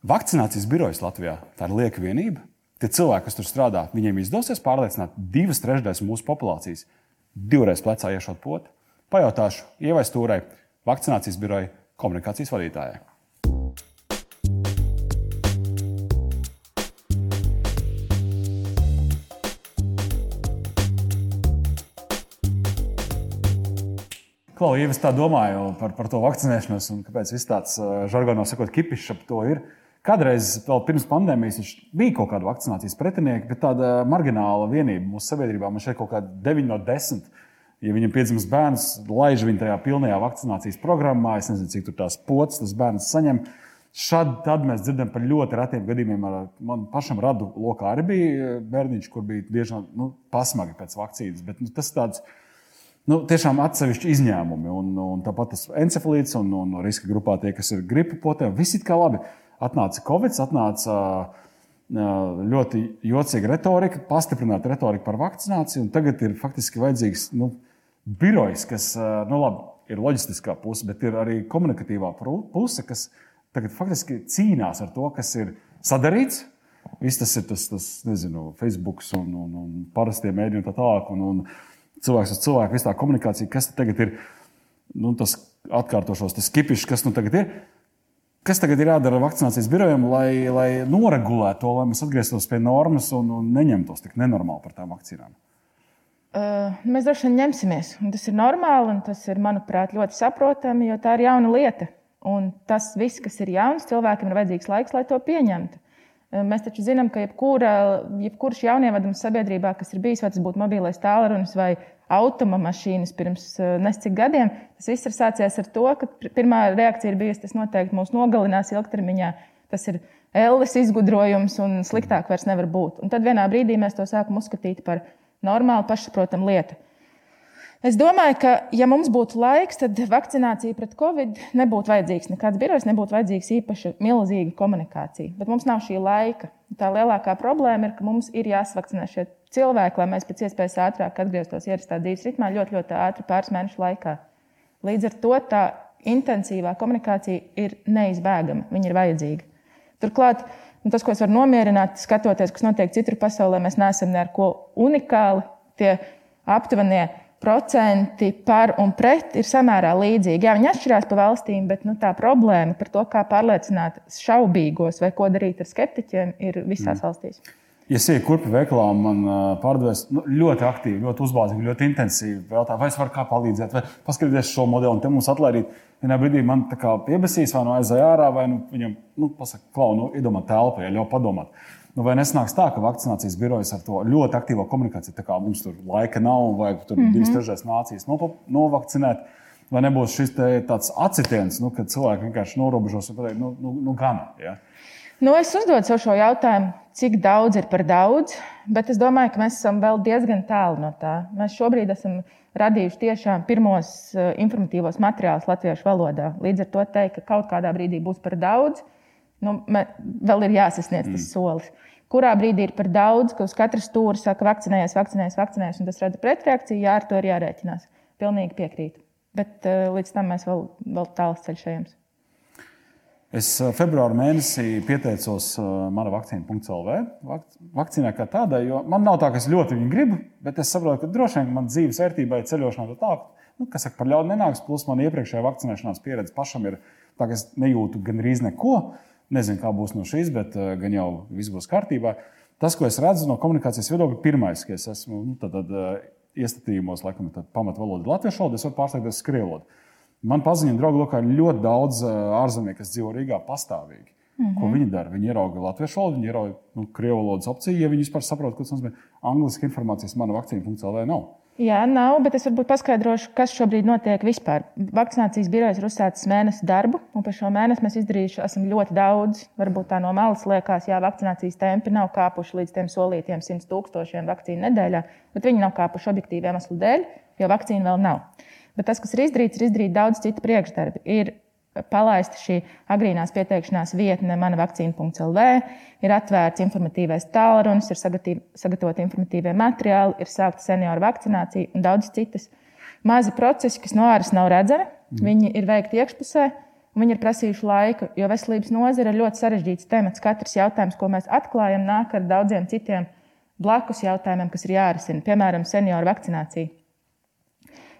Vakcinācijas birojas Latvijā tā ir lieka vienība. Tie cilvēki, kas tur strādā, viņiem izdosies pārliecināt divas trešdaļas mūsu populācijas divreiz plecā iešot poti. Pajautāšu Ievai Stūrai, vakcinācijas biroja komunikācijas vadītājai. Klau, ja es tā domāju par, par to vakcinēšanos un kāpēc viss tāds žargonos sakot, kipišs ap to ir. Kādreiz, vēl pirms pandēmijas, bija kaut kāda vakcinācijas pretinieka, bet tāda margināla vienība mūsu sabiedrībā. Man šeit kaut kāda 9 no 10. Ja viņam piedzimst bērns, laiž viņu tajā pilnajā vakcinācijas programmā, es nezinu, cik tās pocis tas bērns saņem. Šad, tad mēs dzirdam par ļoti retiem gadījumiem. Man pašam radu lokā arī bija bērniņš, kur bija diezgan nu, pasmagi pēc vakcīnas. Bet, nu, tas ir tāds nu, tiešām atsevišķi izņēmumi. Un, un tāpat tas encefalīts un, un riska grupā tie, kas ir gripa potē, viss ir kā labi. Atnāca Covid, atnāca ļoti jocīga retorika, pastiprināta retorika par vakcināciju, tagad ir faktiski vajadzīgs nu, birojs, kas nu, labi, ir loģistiskā puse, bet ir arī komunikatīvā puse, kas tagad faktiski cīnās ar to, kas ir sadarīts. Viss tas ir tas, tas nezinu, Facebook un, un, un parastie mēdīņi un tā tālāk. Un, un, cilvēks uz cilvēku, viss tā komunikācija, kas tagad ir, nu, tas atkārtošos, tas kipišs, kas nu tagad ir. Kas tagad ir jādara vakcinācijas birojam, lai, lai noregulētu to, lai mēs atgrieztos pie normas un, un neņemtos tik nenormāli par tām vakcīnām? Uh, mēs droši vien ņemsimies. Tas ir normāli un tas ir, manuprāt, ļoti saprotami, jo tā ir jauna lieta. Un tas viss, kas ir jauns, cilvēkam ir vajadzīgs laiks, lai to pieņemtu. Mēs taču zinām, ka jebkura, jebkurš jaunievedums sabiedrībā, kas ir bijis, vai tas būtu mobilais tālrunis vai automašīnas pirms nescik gadiem, tas viss ir sācies ar to, ka pirmā reakcija ir bijusi, tas noteikti mūs nogalinās ilgtermiņā. Tas ir Elvis izgudrojums un sliktāk vairs nevar būt. Un tad vienā brīdī mēs to sākam uzskatīt par normālu, pašsaprotamu lietu. Es domāju, ka, ja mums būtu laiks, tad vakcinācija pret covid nebūtu vajadzīgs. Nekāds birojs nebūtu vajadzīgs īpaši milzīga komunikācija. Bet mums nav šī laika. Tā lielākā problēma ir, ka mums ir jāsvakcinē šie cilvēki, lai mēs pēc iespējas ātrāk atgrieztos ierastā dzīves ritmā ļoti, ļoti ātri pāris mēnešu laikā. Līdz ar to tā intensīvā komunikācija ir neizbēgama. Viņa ir vajadzīga. Turklāt, tas, ko es varu nomierināt, skatoties, kas notiek citur pasaulē, mēs neesam ne ar ko unikāli. Tie aptuvenie procenti par un pret ir samērā līdzīgi. Jā, viņi atšķirās pa valstīm, bet nu, tā problēma par to, kā pārliecināt šaubīgos vai ko darīt ar skeptiķiem, ir visās mm. valstīs. Ja sēž kurpju veikalā, man pārdevēs nu, ļoti aktīvi, ļoti uzbāzīgi, ļoti intensīvi. Jautā, vai es varu kā palīdzēt, vai paskatīties šo modeli, un te mums atlaidīt. Vienā brīdī man tā kā piebesīs, vai no nu aizēja ārā, vai nu, viņam, nu, pasaka, klau, nu, iedomā telpā, ja ļauj padomāt. Nu, vai nesnāks tā, ka vakcinācijas birojas ar to ļoti aktīvo komunikāciju, tā kā mums tur laika nav, vai tur mm -hmm. divas trešdaļas nācijas novakcinēt, vai nebūs šis tāds acitiens, nu, kad cilvēki vienkārši norobežos un pateiks, nu, nu, nu gan. Ja? Nu, es uzdodu sev šo jautājumu, cik daudz ir par daudz, bet es domāju, ka mēs esam vēl diezgan tālu no tā. Mēs šobrīd esam radījuši tiešām pirmos uh, informatīvos materiālus latviešu valodā. Līdz ar to teikt, ka kaut kādā brīdī būs par daudz nu, mē, vēl ir jāsasniedz tas mm. solis. Kurā brīdī ir par daudz, ka uz katras stūra saka, vakcinējies, vakcinējies, vakcinējies, un tas rada pretreakciju, jā, ar to ir jārēķinās. Pilnīgi piekrītu. Bet uh, līdz tam mēs vēl, vēl tāls ceļš ejams. Es eh, februāra mēnesī pieteicos uh, mana vakcīna.CLV vakcīnai kā tādai, jo man nav tā, ka es ļoti viņu gribu, bet es saprotu, ka droši vien man dzīves vērtībai ceļošanā tā, nu, kas saka, par ļaunu nenāks, plus man iepriekšējā vakcinēšanās pieredze pašam ir tā, ka es nejūtu gandrīz neko. Nezinu, kā būs no šīs, bet uh, gan jau viss būs kārtībā. Tas, ko es redzu no komunikācijas viedokļa, pirmais, ka es esmu nu, tad, tad, uh, iestatījumos, laikam, pamatvaloda latviešu valoda, es varu pārslēgties krievu valodu. Man paziņoja, draugi, ka ir ļoti daudz uh, ārzemnieku, kas dzīvo Rīgā pastāvīgi. Mm -hmm. Ko viņi dara? Viņi ierauga latviešu valodu, viņi ierauga nu, krievu valodas opciju, ja viņi vispār saprot, ko tas nozīmē. Angliski informācijas mana vakcīna.lv nav. Jā, nav, bet es varbūt paskaidrošu, kas šobrīd notiek vispār. Vakcinācijas birojas ir uzsācis mēnesi darbu, un par šo mēnesi mēs izdarījuši ļoti daudz. Varbūt tā no malas liekas, jā, vakcinācijas tempi nav kāpuši līdz tiem solītiem 100 tūkstošiem vakcīnu nedēļā, bet viņi nav kāpuši objektīviem iemeslu dēļ, jo vakcīna vēl nav. Bet tas, kas ir izdarīts, ir izdarīt daudz citu priekšdarbu. Ir palaista šī agrīnās pieteikšanās vietne, mana vakcīna.lv, ir atvērts informatīvais tālrunis, ir sagatavoti informatīvie materiāli, ir sākta senioru vakcinācija un daudz citas. Mazi procesi, kas no āras nav redzami, mm. viņi ir veikti iekšpusē. Viņi ir prasījuši laiku, jo veselības nozare ir ļoti sarežģīts temats. Katrs jautājums, ko mēs atklājam, nāk ar daudziem citiem blakus jautājumiem, kas ir jārisina. Piemēram, senioru vakcinācija.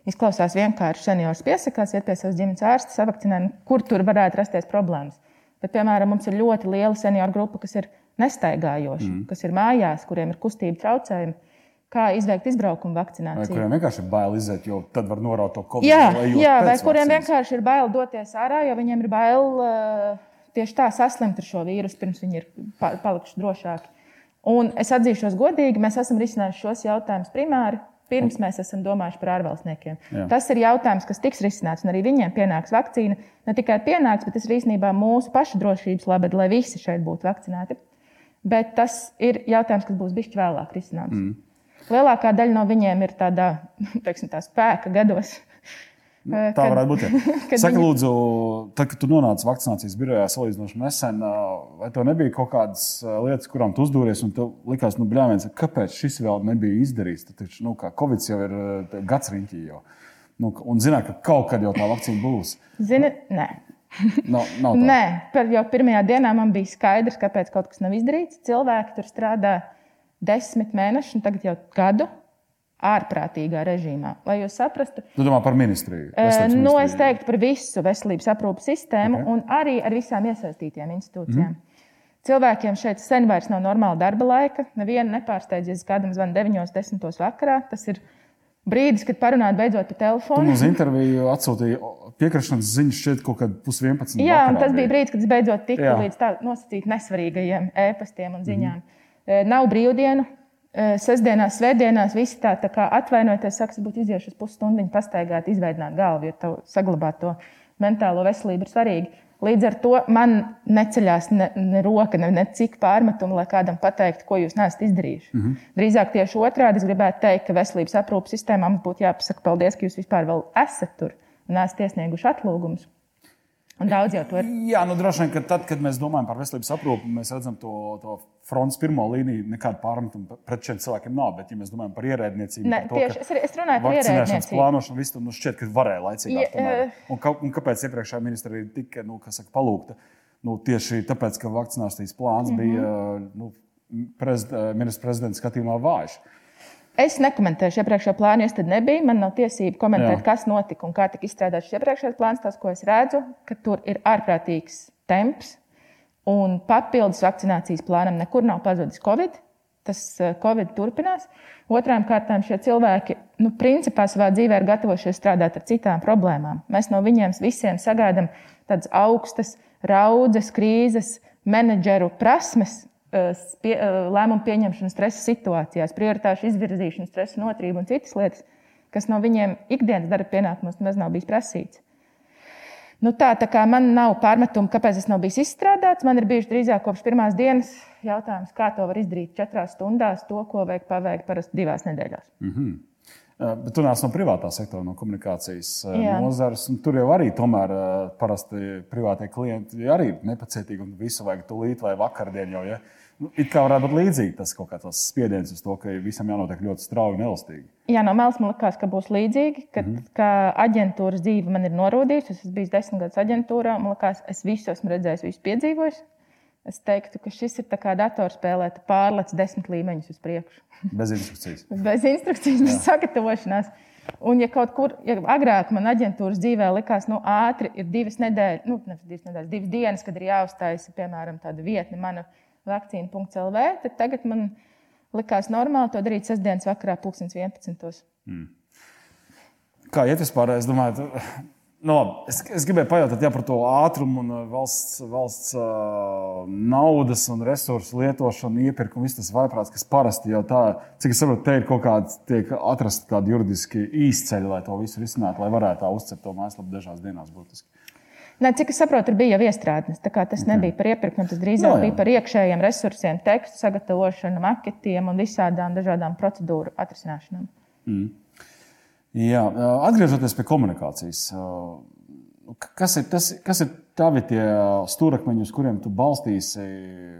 Izklausās vienkārši seniors piesakās, iet pie savas ģimenes ārsta, savakcinē, kur tur varētu rasties problēmas. Bet, piemēram, mums ir ļoti liela senioru grupa, kas ir nestaigājoši, mm. kas ir mājās, kuriem ir kustība traucējumi kā izveikt izbraukumu vakcināciju. Vai kuriem vienkārši ir bail iziet, jo tad var noraut to covid. Jā, jā vai kuriem vakcīnas. vienkārši ir bail doties ārā, jo viņiem ir bail uh, tieši tā saslimt ar šo vīrusu, pirms viņi ir palikuši drošāki. Un es atzīšos godīgi, mēs esam risinājuši šos jautājumus primāri. Pirms mēs esam domājuši par ārvalstniekiem. Jā. Tas ir jautājums, kas tiks risināts, un arī viņiem pienāks vakcīna. Ne tikai pienāks, bet tas ir īstenībā mūsu pašu drošības labad, lai visi šeit būtu vakcinēti. Bet tas ir jautājums, kas būs bijis vēlāk risināms. Mm. Lielākā daļa no viņiem ir tādā teiksim, tā spēka gados. Nu, tā kad, varētu būt. Saka, viņi... lūdzu, tad, kad tu nonāci vakcinācijas birojā salīdzinoši nesen, vai tev nebija kaut kādas lietas, kurām tu uzdūries, un tev likās, nu, bļāviens, kāpēc šis vēl nebija izdarīts? Tad, taču, nu, kā Covid jau ir gads riņķī jau. Nu, un zināt, ka kaut kad jau tā vakcīna būs. Zini, nē. No, nav tā. Nē, par jau pirmajā dienā man bija skaidrs, kāpēc kaut kas nav izdarīts. Cilvēki tur strādā desmit mēnešus, un tagad jau gadu ārprātīgā režīmā. Lai jūs saprastu, tu domā par ministriju? Ministriju. Nu, es teiktu par visu veselības aprūpas sistēmu okay. un arī ar visām iesaistītajām institūcijām. Mm. Cilvēkiem šeit sen vairs nav normāla darba laika. Nevienu nepārsteidzies, kādam zvanīt 9, 10 vakarā. Tas ir brīdis, kad parunāt beidzot pa telefonu. Uz interviju atsūtīja piekrišanas ziņas šeit kaut kad pus 11. Jā, un tas bija brīdis, kad es beidzot tiku Jā. līdz tā nosacīt nesvarīgajiem ēpastiem un ziņām. Mm. Nav brīvdienu. Sestdienās, svētdienās visi tā, tā kā atvainojoties, saka, būtu iziešu uz pusstundu, pastaigāt, izveidot galvu, jo tev saglabāt to mentālo veselību ir svarīgi. Līdz ar to man neceļās ne, ne roka, ne, ne cik pārmetumu, lai kādam pateiktu, ko jūs neesat izdarījuši. Mm -hmm. Drīzāk tieši otrādi es gribētu teikt, ka veselības aprūpas sistēmā mums būtu jāpasaka paldies, ka jūs vispār vēl esat tur un esat iesnieguši atlūgumus. Un daudz jau to ir. Jā, nu, droši vien, ka tad, kad mēs domājam par veselības aprūpi, mēs redzam to, to fronts pirmo līniju. Nekāda pārmetuma pret šiem cilvēkiem nav. Bet, ja mēs domājam par ierēdniecību, to, tieši, es, es runāju par ierēdniecību. plānošanu, visu tam nu, šķiet, ka varēja laicīgi. Un, ka, un kāpēc iepriekšējā ministra tika nu, saka, palūgta? Nu, tieši tāpēc, ka vakcinācijas plāns mm -hmm. bija nu, prezid, ministra prezidenta skatījumā vājš. Es nekomentēšu iepriekšējo plānu, jo tad nebija. Man nav tiesība komentēt, Jā. kas notika un kā tika izstrādāts šis iepriekšējais plāns. Tas, ko es redzu, ka tur ir ārprātīgs temps un papildus vakcinācijas plānam nekur nav pazudis Covid. Tas eh, Covid turpinās. Otrām kārtām šie cilvēki, nu, principā savā dzīvē ir gatavojušies strādāt ar citām problēmām. Mēs no viņiem visiem sagaidām tādas augstas, raudzes, krīzes, menedžeru prasmes, pie, eh, lēmumu pieņemšanas stresa situācijās, prioritāšu izvirzīšanu, stresa notrību un citas lietas, kas no viņiem ikdienas darba pienākumos nemaz nav bijis prasīts. Nu tā, tā kā man nav pārmetumu, kāpēc tas nav bijis izstrādāts, man ir bijuši drīzāk kopš pirmās dienas jautājums, kā to var izdarīt četrās stundās, to, ko vajag paveikt parasti divās nedēļās. Mm -hmm. Bet tu nāc no privātā sektora, no komunikācijas nozares. Tur jau arī tomēr parasti privātie klienti arī ir nepacietīgi un visu vajag tūlīt vai vakardien jau. Ja? Nu, it kā varētu būt līdzīgi tas kaut kāds spiediens uz to, ka visam jānotiek ļoti strauji un elastīgi. Jā, no malas man liekas, ka būs līdzīgi. Kad, mm -hmm. Kā aģentūras dzīve man ir norodījusi, es esmu bijis desmit gadus aģentūrā, man liekas, es visu esmu redzējis, visu piedzīvojis. Es teiktu, ka šis ir kā datorspēlē, tu pārlec desmit līmeņus uz priekšu. Bez instrukcijas. bez instrukcijas, bez sagatavošanās. Un, ja kaut kur ja agrāk man aģentūras dzīvē likās, nu, ātri ir divas nedēļas, nu, nevis divas nedēļas, divas dienas, kad ir jāuzstājas, piemēram, tāda vietne, mana vakcīna.lv, tad tagad man likās normāli to darīt sestdienas vakarā, 2011. Mm. Kā iet vispār? Es domāju, Nu, es, es gribēju pajautāt jā, par to ātrumu un uh, valsts, valsts uh, naudas un resursu lietošanu, iepirkumu, viss tas vaiprāts, kas parasti jau tā, cik es saprotu, te ir kaut kāda, tiek atrasta tāda juridiski īsceļa, lai to visu risinātu, lai varētu tā uzcelt to mājaslapu dažās dienās būtiski. Ne, cik es saprotu, bija jau iestrādnes. Tas nebija par iepirkumu, tas drīzāk no, bija par iekšējiem resursiem, tekstu sagatavošanu, maketiem un visādām dažādām procedūru atrisināšanām. Mm. Jā, atgriežoties pie komunikācijas, kas ir, tas, kas ir tavi tie stūrakmeņi, uz kuriem tu balstīsi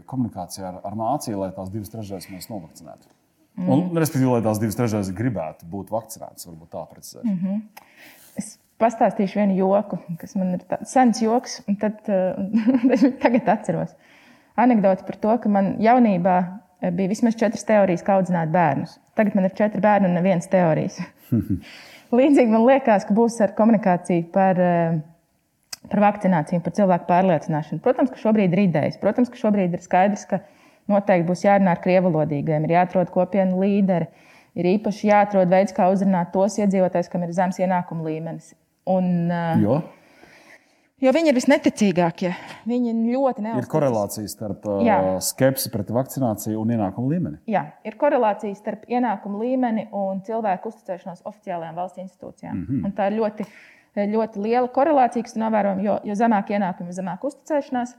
komunikācijā ar, ar nāciju, lai tās divas trešdaļas mēs novakcinētu? Mm. Un, respektīvi, lai tās divas trešdaļas gribētu būt vakcinētas, varbūt tā precizēšu. Mm -hmm. Es pastāstīšu vienu joku, kas man ir tāds sens joks, un tad tagad atceros. Anekdote par to, ka man jaunībā bija vismaz četras teorijas, kā audzināt bērnus. Tagad man ir četri bērni un nevienas teorijas. Līdzīgi man liekas, ka būs ar komunikāciju par, par vakcināciju, par cilvēku pārliecināšanu. Protams, ka šobrīd ir idejas. Protams, ka šobrīd ir skaidrs, ka noteikti būs jārunā ar krievalodīgiem, ir jāatrod kopienu līderi. Ir īpaši jāatrod veids, kā uzrunāt tos iedzīvotājus, kam ir zems ienākuma līmenis. Un, jo? Jo viņi ir visneticīgākie. Viņi ļoti neuzticas. Ir korelācija starp Jā. skepsi pret vakcināciju un ienākumu līmeni. Jā, ir korelācija starp ienākumu līmeni un cilvēku uzticēšanos oficiālajām valsts institūcijām. Mm -hmm. Un tā ir ļoti, ļoti liela korelācija, kas novērojama, jo, jo zemāk ienākumi, jo zemāk uzticēšanās.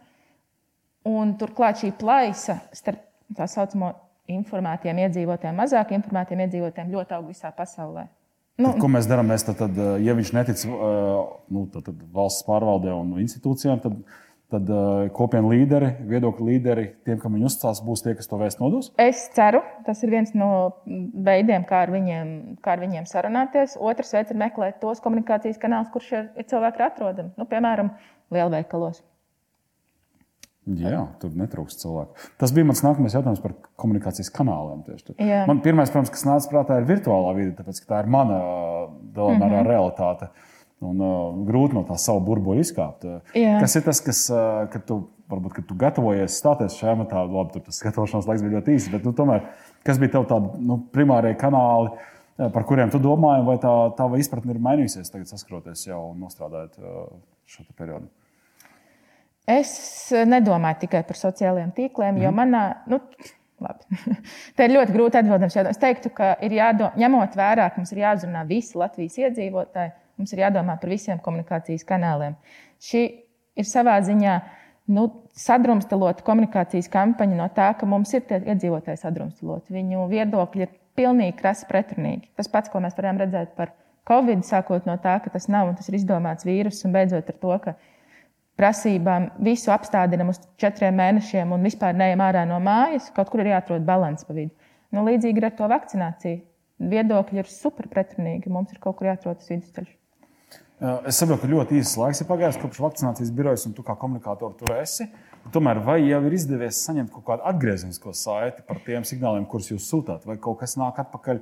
Un turklāt šī plaisa starp tā saucamo informētiem iedzīvotājiem, mazāk informētiem iedzīvotājiem ļoti aug visā pasaulē. Nu, ko mēs darām? Mēs tad, tad, ja viņš netic nu, tad, tad valsts pārvaldē un institūcijām, tad, tad kopienu līderi, viedokļu līderi, tiem, kam viņi uzticās, būs tie, kas to vēst nodos? Es ceru, tas ir viens no veidiem, kā ar viņiem, kā ar viņiem sarunāties. Otrs veids ir meklēt tos komunikācijas kanālus, kur šie cilvēki ir atrodami. Nu, piemēram, lielveikalos. Jā, tur netrūkst cilvēku. Tas bija mans nākamais jautājums par komunikācijas kanāliem. Man pirmais, protams, kas nāca prātā, ir virtuālā vide, tāpēc ka tā ir mana mērā mm -hmm. realitāte. Un, uh, grūti no tā savu burbuļu izkāpt. Jā. Kas ir tas, kas, uh, kad tu, varbūt, kad tu gatavojies stāties šajā matā, labi, tur tas gatavošanās laiks bija ļoti īss, bet nu, tomēr, kas bija tev tādi nu, primārie kanāli, par kuriem tu domāji, vai tā tava izpratne ir mainījusies tagad, saskroties jau un nostrādājot šo periodu? Es nedomāju tikai par sociālajiem tīkliem, mm. jo mhm. manā. Nu, Labi. Tā ir ļoti grūti atbildams. Es teiktu, ka ir jādomā, ņemot vērā, ka mums ir jāuzrunā visi Latvijas iedzīvotāji, mums ir jādomā par visiem komunikācijas kanāliem. Šī ir savā ziņā nu, sadrumstalota komunikācijas kampaņa no tā, ka mums ir iedzīvotāji sadrumstaloti. Viņu viedokļi ir pilnīgi krasi pretrunīgi. Tas pats, ko mēs varējām redzēt par Covid, sākot no tā, ka tas nav un tas ir izdomāts vīrus, un beidzot ar to, ka prasībām visu apstādinam uz četriem mēnešiem un vispār neejam ārā no mājas, kaut kur ir jāatrod līdzsvars pa vidu. Nu, līdzīgi ir ar to vakcināciju. Viedokļi ir super pretrunīgi. Mums ir kaut kur jāatrod tas vidusceļš. Es saprotu, ka ļoti īsts laiks ir pagājis kopš vakcinācijas birojas, un tu kā komunikators tur esi. Tomēr vai jau ir izdevies saņemt kaut kādu atgriezenisko saiti par tiem signāliem, kurus jūs sūtāt, vai kaut kas nāk atpakaļ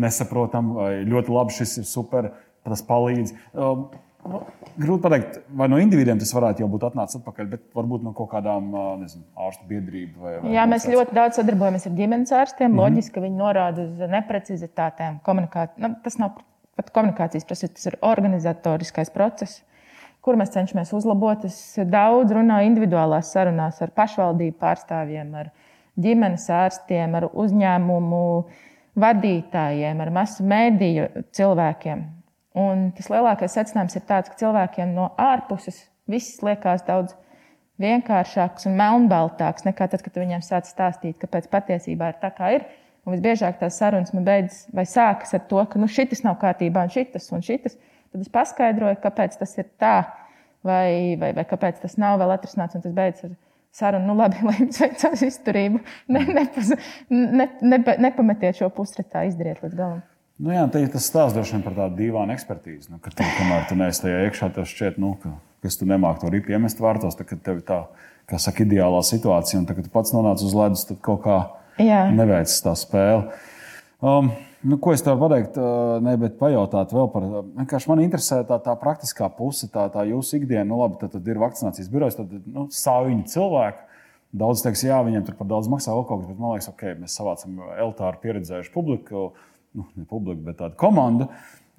nesaprotam, vai ļoti labi šis ir super, tas palīdz. Grūti pateikt, vai no individiem tas varētu jau būt atnācis atpakaļ, bet varbūt no kaut kādām nezinu, ārstu biedrībām. Vai, vai Jā, mēs ļoti daudz sadarbojamies ar ģimenes ārstiem. Mm -hmm. Loģiski, ka viņi norāda uz neprecizitātēm. Nu, tas nav pat komunikācijas process, tas ir organizatoriskais process, kur mēs cenšamies uzlabot. Es daudz runāju individuālās sarunās ar pašvaldību pārstāvjiem, ar ģimenes ārstiem, ar uzņēmumu vadītājiem, ar masu mēdīju cilvēkiem Un tas lielākais secinājums ir tāds, ka cilvēkiem no ārpuses viss liekas daudz vienkāršāks un melnbaltāks nekā tad, kad viņiem sāc stāstīt, kāpēc patiesībā ir tā, kā ir. Un visbiežāk tās sarunas man beidzas vai sākas ar to, ka nu, šis nav kārtībā, un šis un šis. Tad es paskaidroju, kāpēc tas ir tā, vai, vai, vai kāpēc tas nav vēl atrisināts, un tas beidzas ar sarunu. Nu, labi, lai jums veicās izturību. Ne, ne, ne, ne, nepametiet šo pusretā, izdariet līdz galam. Nu, jā, tas stāsta droši vien par tādu dīvainu ekspertīzi. Nu, ka tu, kamēr tu neesi tajā iekšā, tev šķiet, nu, ka, ka tu nemāki to ripu iemest vārtos, tad, kad tev ir tā, kā saka, ideālā situācija, un tad, kad tu pats nonāc uz ledus, tad kaut kā neveic tā spēle. Um, Nu, ko es tev pateikt, uh, ne, bet pajautāt vēl par. Vienkārši man interesē tā, tā praktiskā puse, tā, tā jūsu ikdiena. Nu, labi, tad, tad ir vakcinācijas birojas, tad nu, sāviņi cilvēki. Daudz teiks, jā, viņiem tur par daudz maksā vēl kaut kas, bet man liekas, ok, mēs savācam eltāru pieredzējušu publiku nu, ne publika, bet tāda komanda.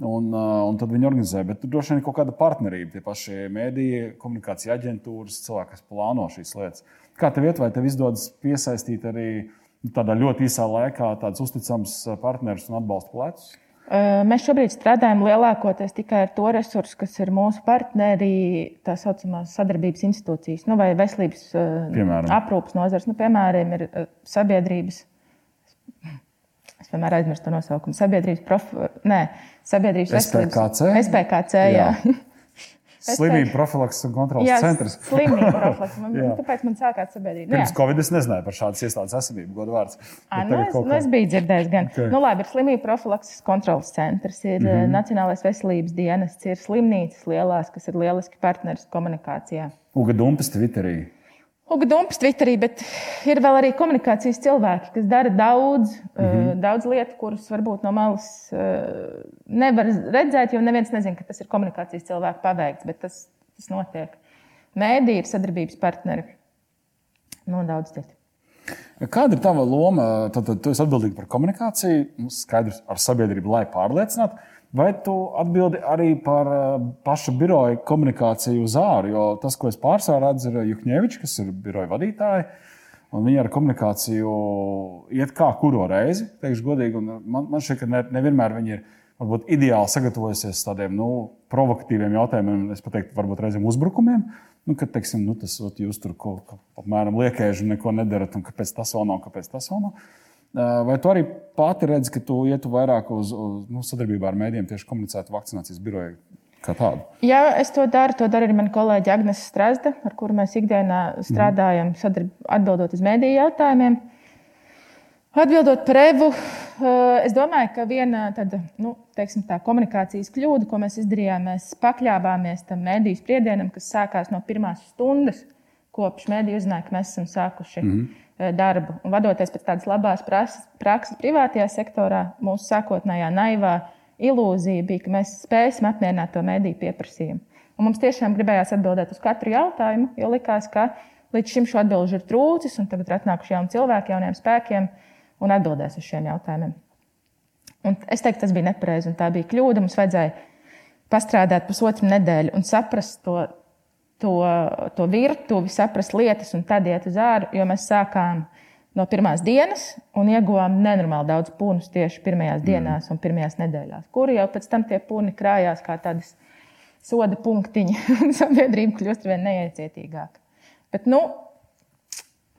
Un, uh, un tad viņi organizē. Bet tur droši vien ir kaut kāda partnerība. Tie paši mēdīji, komunikācija aģentūras, cilvēki, kas plāno šīs lietas. Kā tev iet, vai tev izdodas piesaistīt arī nu, tādā ļoti īsā laikā tādus uzticamus uh, partnerus un atbalsta plecus? Uh, mēs šobrīd strādājam lielākoties tikai ar to resursu, kas ir mūsu partneri, tā saucamās sadarbības institūcijas, nu, vai veselības piemēram. aprūpas nozars. Nu, piemēram, ir sabiedrības Es vienmēr aizmirstu to nosaukumu. Sabiedrības, prof... Nē, sabiedrības SPKC. veselības. SPKC, jā. jā. Slimību profilakses un kontrolas Jā, centrs. Slimību profilakses. Man- Jā. Kāpēc man sākās sabiedrība? Nu. Pirms Covid es nezināju par šādas iestādes esamību, godu vārds. Bet Nu, es, kaut nu, es kā- biju dzirdējis, gan. Ok. Nu, labi, ir slimību profilakses kontrolas centrs, ir mm -hmm. Nacionālais veselības dienests, ir slimnīcas lielās, kas ir lieliski partneris komunikācijā. Uga Dumpas Twitterī. Uga Dumpas Twitterī, bet ir vēl arī komunikācijas cilvēki, kas dara daudz, mm -hmm. daudz lietu, kuras varbūt no malas uh, nevar redzēt, jo neviens nezina, ka tas ir komunikācijas cilvēku paveikts, bet tas, tas notiek. Mēdī ir sadarbības partneri. No daudz citu. Kāda ir tava loma? Tad, tad tu esi atbildīga par komunikāciju, nu, skaidrs, ar sabiedrību, lai pārliecinātu. Vai tu atbildi arī par eh, paša biroja komunikāciju uz āru? Jo tas, ko es pārsvarā redzu, ir Juhņevičs, kas ir biroja vadītāja. Un viņa ar komunikāciju iet kā kuru reizi, teikšu godīgi. Man, man šķiet, ka ne, nevienmēr viņa ir varbūt, ideāli sagatavojusies tādiem nu, provokatīviem jautājumiem, es pateiktu, varbūt reizēm uzbrukumiem. Nu, kad teiksim, nu, tas ot, jūs tur kaut kā apmēram liekēži un neko nedarat, un kāpēc tas vēl nav, kāpēc tas vēl nav. Uh, Vai tu arī pati redzi, ka tu ietu vairāk uz, uz nu, sadarbībā ar mēdījiem, tieši komunicētu vakcinācijas biroju? Jā, es to daru. To dara arī mana kolēģe Agnese Strasde, ar kuru mēs ikdienā strādājam, sadarb, atbildot uz mediju jautājumiem. Atbildot par Evu, eh, es domāju, ka viena tāda nu, teiksim, tā, komunikācijas kļūda, ko mēs izdarījām, mēs pakļāvāmies tam mediju spriedienam, kas sākās no pirmās stundas, kopš mediju uzzināja, ka mēs esam sākuši mm -hmm. Darbu. Un vadoties pēc tādas labās prakses privātajā sektorā, mūsu sākotnējā naivā ilūzija bija, ka mēs spēsim apmierināt to mediju pieprasījumu. Un mums tiešām gribējās atbildēt uz katru jautājumu, jo likās, ka līdz šim šo atbildžu ir trūcis, un tagad ir atnākuši jauni cilvēki, jauniem spēkiem un atbildēs uz šiem jautājumiem. Un es teiktu, tas bija nepareizi, un tā bija kļūda. Mums vajadzēja pastrādāt pusotru nedēļu un saprast to, to, to virtuvi, saprast lietas, un tad iet uz ārā, jo mēs sākām no pirmās dienas un ieguvām nenormāli daudz punus tieši pirmajās dienās un pirmajās nedēļās, kuri jau pēc tam tie puni krājās kā tādas soda punktiņi, un sabiedrība kļūst vien neiecietīgāka. Bet, nu,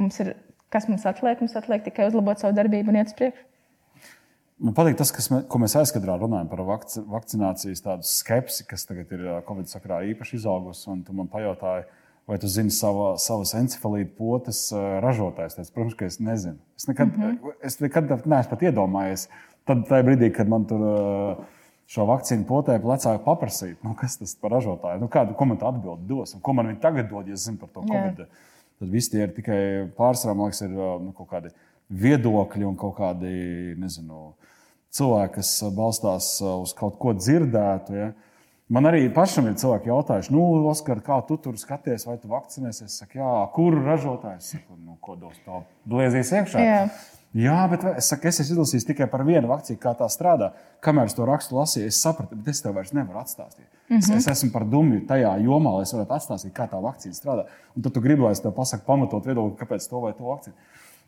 mums ir, kas mums atliek? Mums atliek tikai uzlabot savu darbību un iet uz priekšu. Man patīk tas, kas, ko mēs aizkadrā runājam par vakci, vakcinācijas tādu skepsi, kas tagad ir Covid sakrā īpaši izaugusi. Un tu man pajautāji, vai tu zini sava, savas encefalīta potes ražotājs. Es, protams, ka es nezinu. Es nekad, mm -hmm. es nekad neesmu pat iedomājies. Tad brīdī, kad man tur šo vakcīnu potē plecā paprasīt, nu, kas tas par ražotāju, nu, kādu komentāru atbildi dos un ko man viņi tagad dod, ja es zinu par to. Covid. Tad viss tie ir tikai pārsvarā, man liekas, ir nu, kaut kādi viedokļi un kaut kādi, nezinu, cilvēki, kas ā, balstās ā, uz kaut ko dzirdētu. Ja? Man arī pašam ir cilvēki jautājuši, nu, Oskar, kā tu tur skaties, vai tu vakcinēsies? Es saku, jā, kur ražotājs? Saku, nu, ko dos to bliezīs iekšā? Jā. Jā, bet es, saku, es esmu izlasījis tikai par vienu vakcīnu, kā tā strādā. Kamēr es to rakstu lasīju, es sapratu, bet es tev vairs nevaru atstāstīt. Mm -hmm. es, es esmu par dumju tajā jomā, lai es varētu atstāstīt, kā tā vakcīna strādā. Un tad tu gribi, lai es tev pasaku pamatot viedokli, kāpēc to vai to vakcīnu.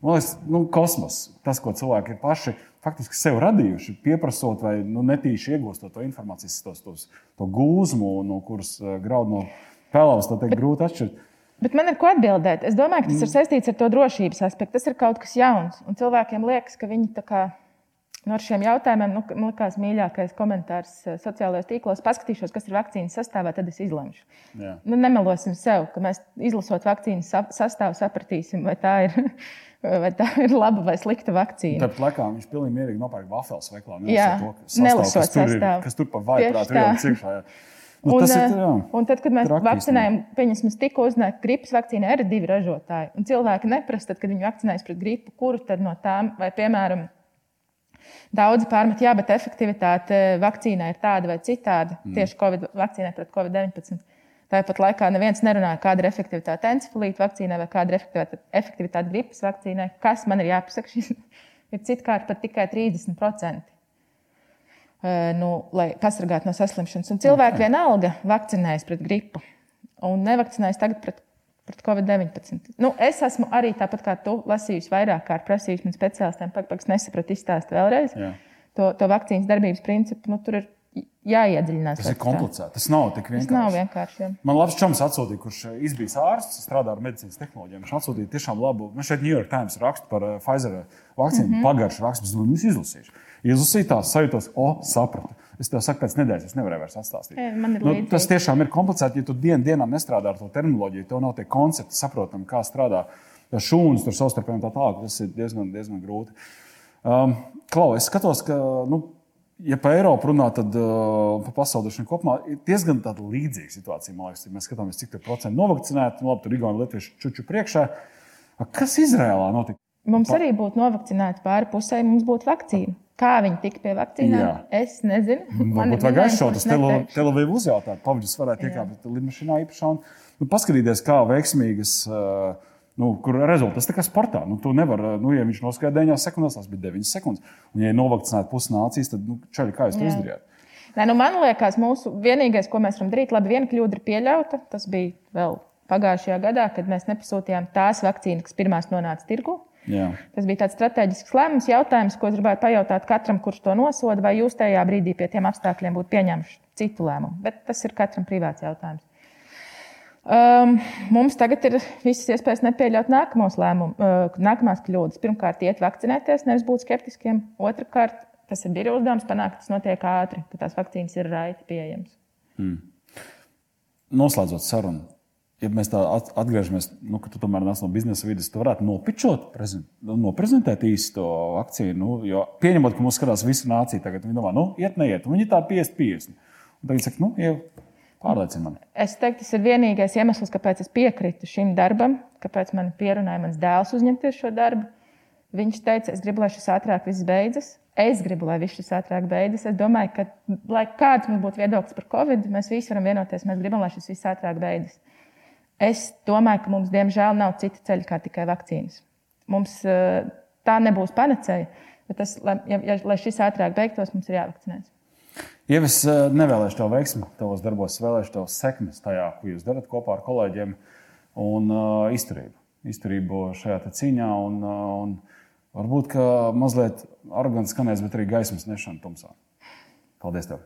Man liekas, nu, kosmos, tas, ko cilvēki ir paši faktiski sev radījuši, pieprasot vai nu, netīši iegūstot to informācijas, tos, tos, to gūzmu, no kuras uh, graudu no pelavas, tad grūti atšķirt. Bet man ir ko atbildēt. Es domāju, ka tas ir saistīts ar to drošības aspektu. Tas ir kaut kas jauns. Un cilvēkiem liekas, ka viņi tā kā nu, ar šiem jautājumiem, nu, man liekas, mīļākais komentārs eh, sociālajos tīklos, paskatīšos, kas ir vakcīnas sastāvā, tad es izlemšu. Jā. Nu, nemelosim sev, ka mēs izlasot vakcīnas sa- sastāvu, sapratīsim, vai tā ir, vai tā ir laba vai slikta vakcīna. Tāpat laikā viņš pilnīgi mierīgi nopērk wafels veiklā. Jā, to, kas sastāv, nelasot kas tur ir- sastāvu. Kas tur pa vaiprāt ir jā. Nu, Un, ir, eh, jā. un tad, kad mēs Traki vakcinējam, pieņemsim, tikko uzzināja, ka gripas vakcīnai ir divi ražotāji. Un cilvēki neprasa, tad, kad viņi vakcinējas pret gripu, kuru tad no tām, vai piemēram, daudzi pārmet, jā, bet efektivitāte vakcīnai ir tāda vai citāda. Mm. Tieši COVID vakcīnai pret COVID-19. Tāpat laikā neviens nerunāja, kāda ir efektivitāte encefalīta vakcīnai vai kāda ir efektivitāte, efektivitāte gripas vakcīnai. Kas man ir jāpasaka? Šis ir citkārt pat tikai 30%. Eh, Nu, lai pasargātu no saslimšanas. Un cilvēki vienalga vakcinējas pret gripu un nevakcinējas tagad pret, pret covid-19. Nu, es esmu arī tāpat kā tu lasījusi vairāk kārt, prasījusi man speciālistiem, pagaidām, nesapratu, izstāst vēlreiz Jā. to, to vakcīnas darbības principu. Nu, tur ir jāiedziļinās. Tas ir komplicēti. Tas nav tik Tas nav vienkārši. vienkārši. jā. Man labs čoms atsūtīja, kurš eh, izbijis ārsts, strādā ar medicīnas tehnoloģijām. Viņš atsūtīja tiešām labu. Man šeit New York Times raksta par eh, Pfizer vakcīnu. Mm -hmm. Pagājušajā rakstā es domāju, nu, es izlasīšu. Izlasīju tās, sajūtos, o, sapratu. Es tev saku, pēc nedēļas es nevarēju vairs atstāstīt. Nu, tas tiešām ir komplicēti, ja tu dienu dienā nestrādā ar to terminoloģiju, tev nav tie koncepti, saprotam, kā strādā šūnas, tur savstarpēji un tā tālāk. Tas ir diezgan, diezgan grūti. Um, Klau, es skatos, ka. Nu, ja par Eiropu runā, tad uh, par pasauli kopumā ir diezgan līdzīga situācija. Man liekas, ja mēs skatāmies, cik procentu novakcinēti, nu, labi, tur ir Igauni, Latvieši čuču priekšā. Kas Izrēlā notika? Mums arī būtu novakcinēti pāri pusē, mums būtu vakcīna. Kā viņi tika pie vakcīnām? Es nezinu. Man Varbūt vajag aizšaut uz kurš neteikšu. Tel Avivu uzjautāt, pavadžus varētu iekāpt lidmašīnā īpašā un nu, paskatīties, kā veiksmīgas. Nu, kur rezultāts tā kā sportā? Nu, tu nevari, nu, ja viņš noskaidroja 9 sekundēs, tas bija 9 sekundes. Un, ja ir novakcinēta pusi nācijas, tad, nu, čaļi, kā jūs to Jā. izdarījāt? Nē, nu man liekas, mūsu vienīgais, ko mēs varam darīt, labi, viena kļūda ir pieļauta. Tas bija vēl pagājušajā gadā, kad mēs nepasūtījām tās vakcīnas, kas pirmās nonāca tirgu. Jā. Tas bija tāds strateģisks lēmums, jautājums, ko es gribētu pajautāt katram, kurš to nosoda, vai jūs tajā brīdī pie tiem apstākļiem būtu pieņēmuši citu lēmumu. Bet tas ir katram privāts jautājums. Um, mums tagad ir visas iespējas nepieļaut nākamos lēmumus, uh, nākamās kļūdas. Pirmkārt, iet vakcinēties, nevis būt skeptiskiem. Otrakārt, tas ir biroja uzdevums panākt, tas notiek ātri, ka tās vakcīnas ir raiti pieejamas. Noslēdzot sarunu, ja mēs tā at- atgriežamies, nu, ka tu tomēr nāc no biznesa vidas, tu varētu nopičot, prezent, noprezentēt īsti to akciju. Nu, jo pieņemot, ka mums skatās visa nācija tagad, viņi domā, nu, iet, neiet. Un Viņi tā 50-50. Un Tagad saka, nu, jau pārliecini mani. Es teiktu, tas ir vienīgais iemesls, kāpēc es piekrītu šim darbam, kāpēc man pierunāja mans dēls uzņemties šo darbu. Viņš teica, es gribu, lai šis ātrāk viss beidzas. Es gribu, lai viss šis ātrāk beidzas. Es domāju, ka, lai kāds mums būtu viedoklis par Covid, mēs visi varam vienoties. Mēs gribam, lai šis viss ātrāk beidzas. Es domāju, ka mums, diemžēl, nav cita ceļa kā tikai vakcīnas. Mums eh, tā nebūs panacēja, bet tas, lai, ja, lai šis ātrāk beigtos, mums ir jāvakcinēs. Ja es eh, nevēlēšu tev veiksmi tavos darbos, vēlēšu tev sekmes tajā, ko jūs darat kopā ar kolēģiem, un uh, izturību. Izturību šajā cīņā, un, uh, un varbūt mazliet arogants skanēs, bet arī gaismas nešana tumsā. Paldies! Tev.